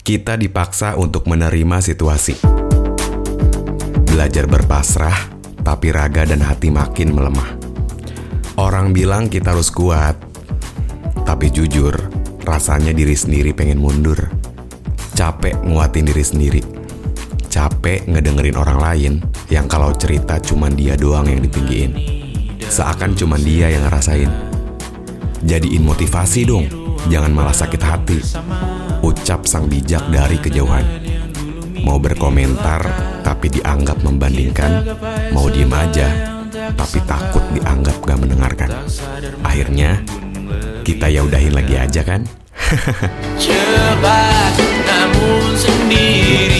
Kita dipaksa untuk menerima situasi. Belajar berpasrah, tapi raga dan hati makin melemah. Orang bilang kita harus kuat, tapi jujur, rasanya diri sendiri pengen mundur. Capek nguatin diri sendiri. Capek ngedengerin orang lain yang kalau cerita cuman dia doang yang ditinggiin. Seakan cuman dia yang ngerasain. Jadiin motivasi dong, jangan malah sakit hati. Ucap sang bijak dari kejauhan. Mau berkomentar tapi dianggap membandingkan, mau diem aja tapi takut dianggap gak mendengarkan. Akhirnya kita ya udahin lagi aja kan? Cepat namun sendiri